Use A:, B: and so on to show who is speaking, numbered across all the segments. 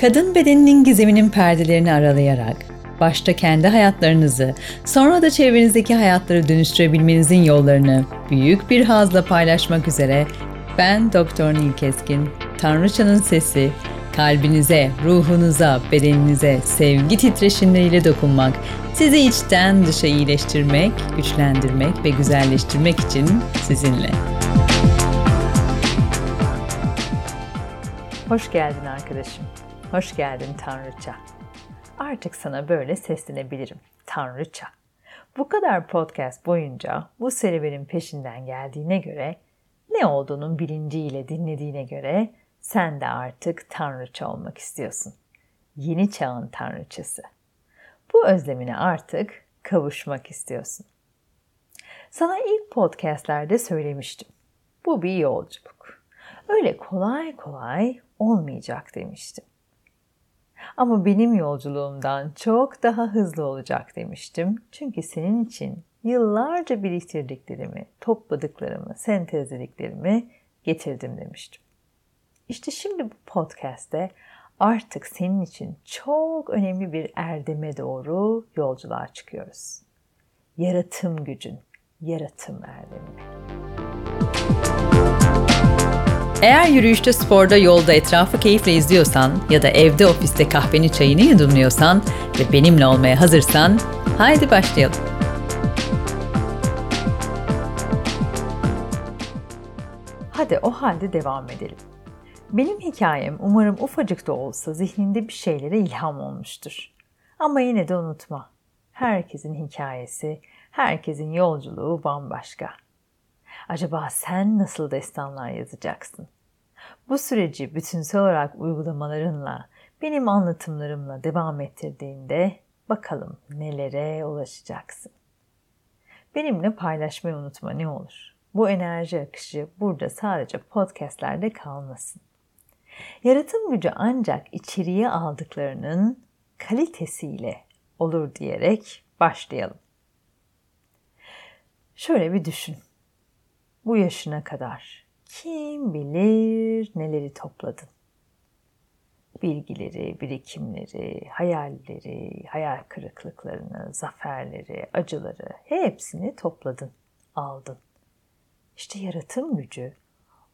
A: Kadın bedeninin gizeminin perdelerini aralayarak, başta kendi hayatlarınızı, sonra da çevrenizdeki hayatları dönüştürebilmenizin yollarını büyük bir hazla paylaşmak üzere ben Doktor Nil Keskin, Tanrıçanın Sesi, kalbinize, ruhunuza, bedeninize sevgi titreşimleriyle dokunmak, sizi içten dışa iyileştirmek, güçlendirmek ve güzelleştirmek için sizinle. Hoş geldin arkadaşım. Hoş geldin Tanrıça. Artık sana böyle seslenebilirim. Tanrıça. Bu kadar podcast boyunca bu serüvenin peşinden geldiğine göre, ne olduğunun bilinciyle dinlediğine göre sen de artık tanrıça olmak istiyorsun. Yeni çağın tanrıçası. Bu özlemine artık kavuşmak istiyorsun. Sana ilk podcastlerde söylemiştim. Bu bir yolculuk. Öyle kolay kolay olmayacak demiştim. Ama benim yolculuğumdan çok daha hızlı olacak demiştim. Çünkü senin için yıllarca biriktirdiklerimi, topladıklarımı, sentezlediklerimi getirdim demiştim. İşte şimdi bu podcast'te artık senin için çok önemli bir erdeme doğru yolculuğa çıkıyoruz. Yaratım gücün, yaratım erdemi. Eğer yürüyüşte, sporda, yolda etrafı keyifle izliyorsan ya da evde, ofiste kahveni çayını yudumluyorsan ve benimle olmaya hazırsan haydi başlayalım. Hadi o halde devam edelim. Benim hikayem umarım ufacık da olsa zihninde bir şeylere ilham olmuştur. Ama yine de unutma. Herkesin hikayesi, herkesin yolculuğu bambaşka. Acaba sen nasıl destanlar yazacaksın? Bu süreci bütünsel olarak uygulamalarınla, benim anlatımlarımla devam ettirdiğinde bakalım nelere ulaşacaksın. Benimle paylaşmayı unutma ne olur. Bu enerji akışı burada sadece podcastlerde kalmasın. Yaratım gücü ancak içeriye aldıklarının kalitesiyle olur diyerek başlayalım. Şöyle bir düşün. Bu yaşına kadar kim bilir neleri topladın? Bilgileri, birikimleri, hayalleri, hayal kırıklıklarını, zaferleri, acıları hepsini topladın, aldın. İşte yaratım gücü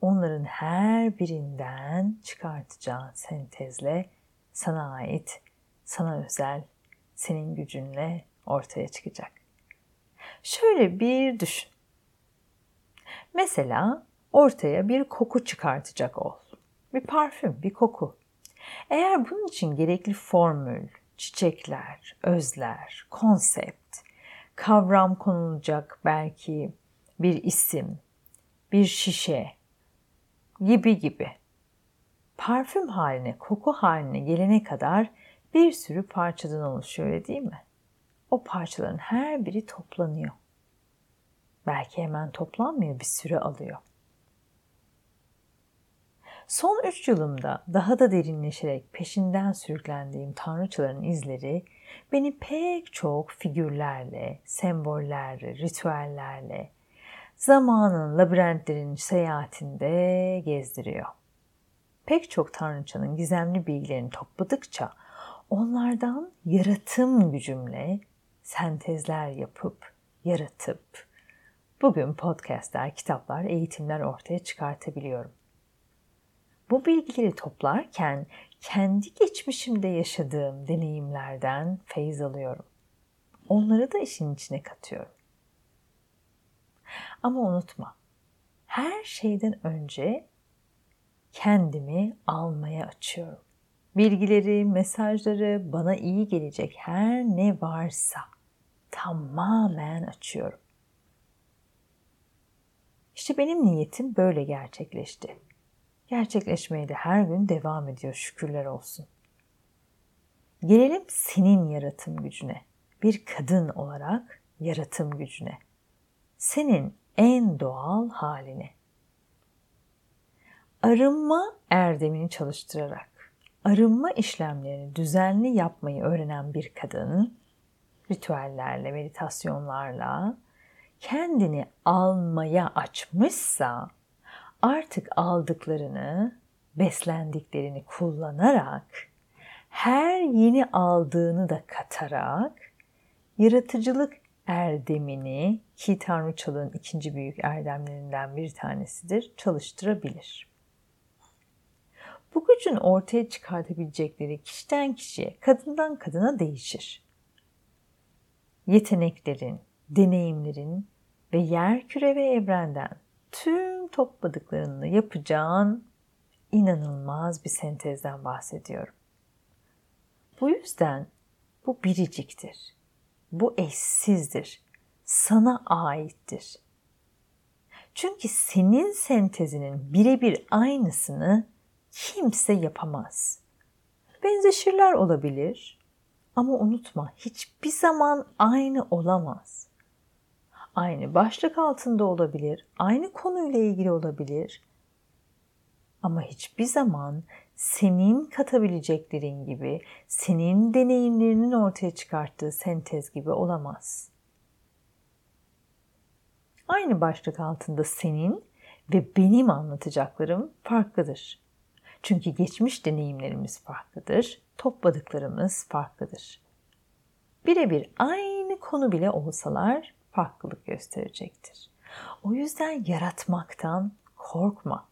A: onların her birinden çıkartacağın sentezle sana ait, sana özel, senin gücünle ortaya çıkacak. Şöyle bir düşün. Mesela ortaya bir koku çıkartacak ol. Bir parfüm, bir koku. Eğer bunun için gerekli formül, çiçekler, özler, konsept, kavram konulacak belki bir isim, bir şişe, gibi gibi. Parfüm haline, koku haline gelene kadar bir sürü parçadan oluşuyor değil mi? O parçaların her biri toplanıyor. Belki hemen toplanmıyor, bir süre alıyor. Son üç yılımda daha da derinleşerek peşinden sürüklendiğim tanrıçaların izleri beni pek çok figürlerle, sembollerle, ritüellerle, zamanın labirentlerin seyahatinde gezdiriyor. Pek çok tanrıçanın gizemli bilgilerini topladıkça onlardan yaratım gücümle sentezler yapıp, yaratıp, bugün podcastler, kitaplar, eğitimler ortaya çıkartabiliyorum. Bu bilgileri toplarken kendi geçmişimde yaşadığım deneyimlerden feyiz alıyorum. Onları da işin içine katıyorum. Ama unutma, her şeyden önce kendimi almaya açıyorum. Bilgileri, mesajları, bana iyi gelecek her ne varsa tamamen açıyorum. İşte benim niyetim böyle gerçekleşti. Gerçekleşmeye de her gün devam ediyor şükürler olsun. Gelelim senin yaratım gücüne. Bir kadın olarak yaratım gücüne. Senin en doğal haline. Arınma erdemini çalıştırarak, arınma işlemlerini düzenli yapmayı öğrenen bir kadın, ritüellerle, meditasyonlarla kendini almaya açmışsa artık aldıklarını, beslendiklerini kullanarak her yeni aldığını da katarak yaratıcılık erdemini ki Tanrıçalığın ikinci büyük erdemlerinden bir tanesidir çalıştırabilir. Bu gücün ortaya çıkartabilecekleri kişiden kişiye, kadından kadına değişir. Yeteneklerin, deneyimlerin ve yer küre ve evrenden tüm topladıklarını yapacağın inanılmaz bir sentezden bahsediyorum. Bu yüzden bu biriciktir. Bu eşsizdir. Sana aittir. Çünkü senin sentezinin birebir aynısını kimse yapamaz. Benzeşirler olabilir ama unutma hiçbir zaman aynı olamaz. Aynı başlık altında olabilir, aynı konuyla ilgili olabilir. Ama hiçbir zaman senin katabileceklerin gibi, senin deneyimlerinin ortaya çıkarttığı sentez gibi olamaz. Aynı başlık altında senin ve benim anlatacaklarım farklıdır. Çünkü geçmiş deneyimlerimiz farklıdır, topladıklarımız farklıdır. Birebir aynı konu bile olsalar farklılık gösterecektir. O yüzden yaratmaktan korkma.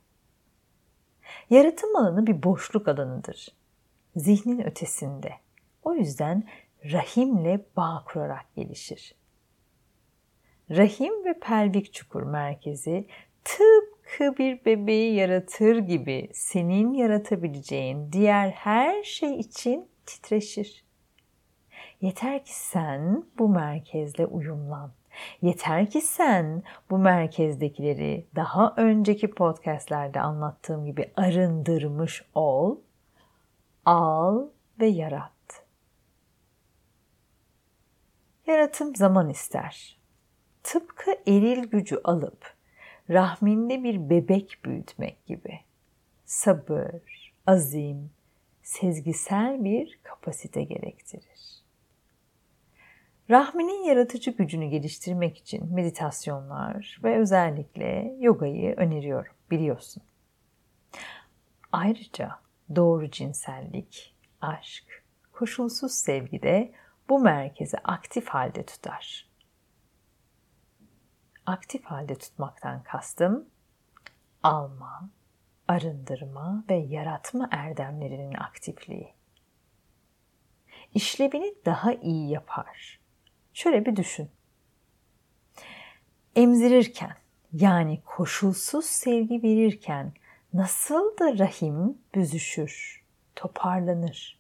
A: Yaratım alanı bir boşluk alanıdır. Zihnin ötesinde. O yüzden rahimle bağ kurarak gelişir. Rahim ve pelvik çukur merkezi tıpkı bir bebeği yaratır gibi senin yaratabileceğin diğer her şey için titreşir. Yeter ki sen bu merkezle uyumlan. Yeter ki sen bu merkezdekileri daha önceki podcastlerde anlattığım gibi arındırmış ol, al ve yarat. Yaratım zaman ister. Tıpkı eril gücü alıp rahminde bir bebek büyütmek gibi. Sabır, azim, sezgisel bir kapasite gerektirir. Rahminin yaratıcı gücünü geliştirmek için meditasyonlar ve özellikle yogayı öneriyorum biliyorsun. Ayrıca doğru cinsellik, aşk, koşulsuz sevgi de bu merkezi aktif halde tutar. Aktif halde tutmaktan kastım alma, arındırma ve yaratma erdemlerinin aktifliği. İşlevini daha iyi yapar Şöyle bir düşün. Emzirirken yani koşulsuz sevgi verirken nasıl da rahim büzüşür, toparlanır.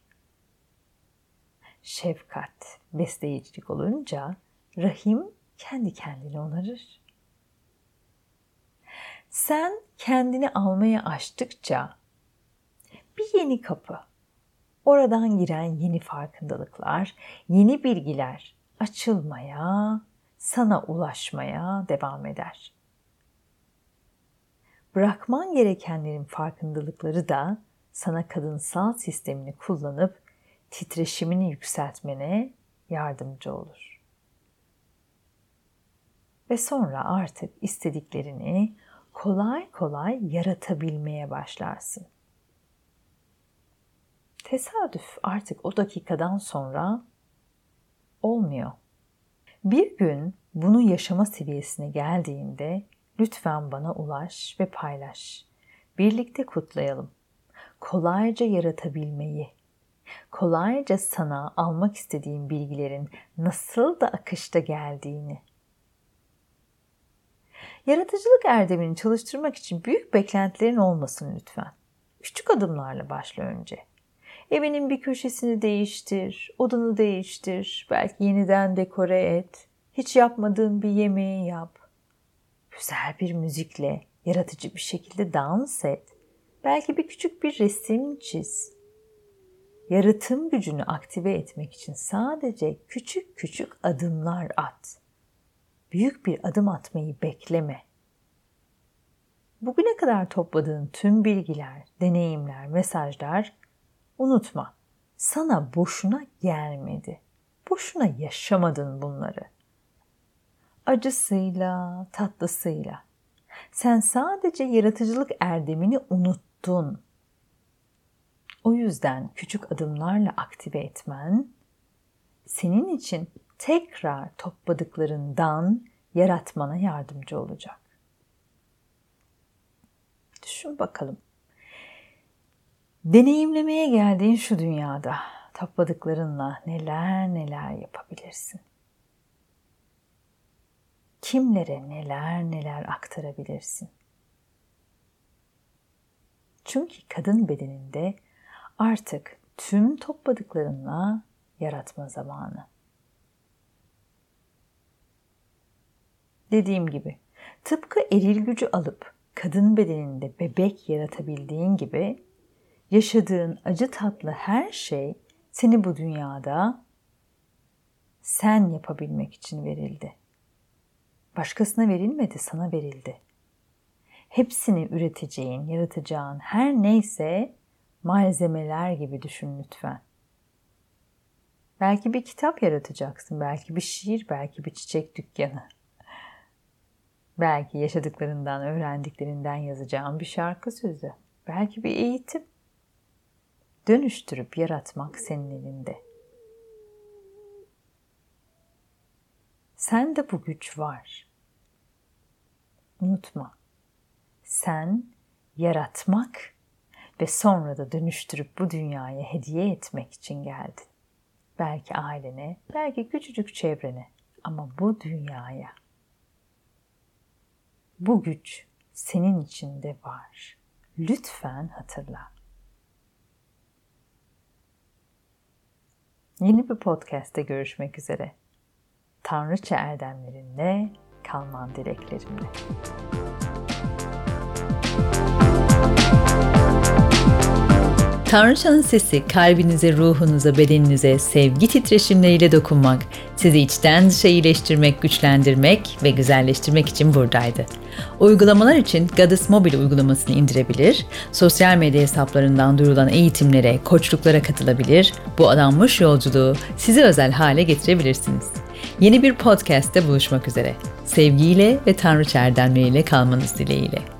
A: Şefkat, besleyicilik olunca rahim kendi kendini onarır. Sen kendini almaya açtıkça bir yeni kapı, oradan giren yeni farkındalıklar, yeni bilgiler açılmaya, sana ulaşmaya devam eder. Bırakman gerekenlerin farkındalıkları da sana kadınsal sistemini kullanıp titreşimini yükseltmene yardımcı olur. Ve sonra artık istediklerini kolay kolay yaratabilmeye başlarsın. Tesadüf artık o dakikadan sonra olmuyor. Bir gün bunu yaşama seviyesine geldiğinde lütfen bana ulaş ve paylaş. Birlikte kutlayalım. Kolayca yaratabilmeyi, kolayca sana almak istediğin bilgilerin nasıl da akışta geldiğini. Yaratıcılık erdemini çalıştırmak için büyük beklentilerin olmasın lütfen. Küçük adımlarla başla önce. Evinin bir köşesini değiştir, odanı değiştir, belki yeniden dekore et. Hiç yapmadığın bir yemeği yap. Güzel bir müzikle yaratıcı bir şekilde dans et. Belki bir küçük bir resim çiz. Yaratım gücünü aktive etmek için sadece küçük küçük adımlar at. Büyük bir adım atmayı bekleme. Bugüne kadar topladığın tüm bilgiler, deneyimler, mesajlar Unutma, sana boşuna gelmedi. Boşuna yaşamadın bunları. Acısıyla, tatlısıyla. Sen sadece yaratıcılık erdemini unuttun. O yüzden küçük adımlarla aktive etmen senin için tekrar topladıklarından yaratmana yardımcı olacak. Düşün bakalım. Deneyimlemeye geldiğin şu dünyada topladıklarınla neler neler yapabilirsin? Kimlere neler neler aktarabilirsin? Çünkü kadın bedeninde artık tüm topladıklarınla yaratma zamanı. Dediğim gibi tıpkı eril gücü alıp kadın bedeninde bebek yaratabildiğin gibi yaşadığın acı tatlı her şey seni bu dünyada sen yapabilmek için verildi. Başkasına verilmedi, sana verildi. Hepsini üreteceğin, yaratacağın her neyse malzemeler gibi düşün lütfen. Belki bir kitap yaratacaksın, belki bir şiir, belki bir çiçek dükkanı. Belki yaşadıklarından, öğrendiklerinden yazacağın bir şarkı sözü. Belki bir eğitim. Dönüştürüp yaratmak senin elinde. Sende bu güç var. Unutma. Sen yaratmak ve sonra da dönüştürüp bu dünyaya hediye etmek için geldin. Belki ailene, belki küçücük çevrene ama bu dünyaya. Bu güç senin içinde var. Lütfen hatırla. Yeni bir podcast'te görüşmek üzere. Tanrıça erdemlerinde kalman dileklerimle. Tanrıçanın sesi kalbinize, ruhunuza, bedeninize sevgi titreşimleriyle dokunmak, sizi içten dışa iyileştirmek, güçlendirmek ve güzelleştirmek için buradaydı. Uygulamalar için Goddess Mobile uygulamasını indirebilir, sosyal medya hesaplarından duyurulan eğitimlere, koçluklara katılabilir, bu adanmış yolculuğu size özel hale getirebilirsiniz. Yeni bir podcast'te buluşmak üzere. Sevgiyle ve Tanrı erdemleriyle kalmanız dileğiyle.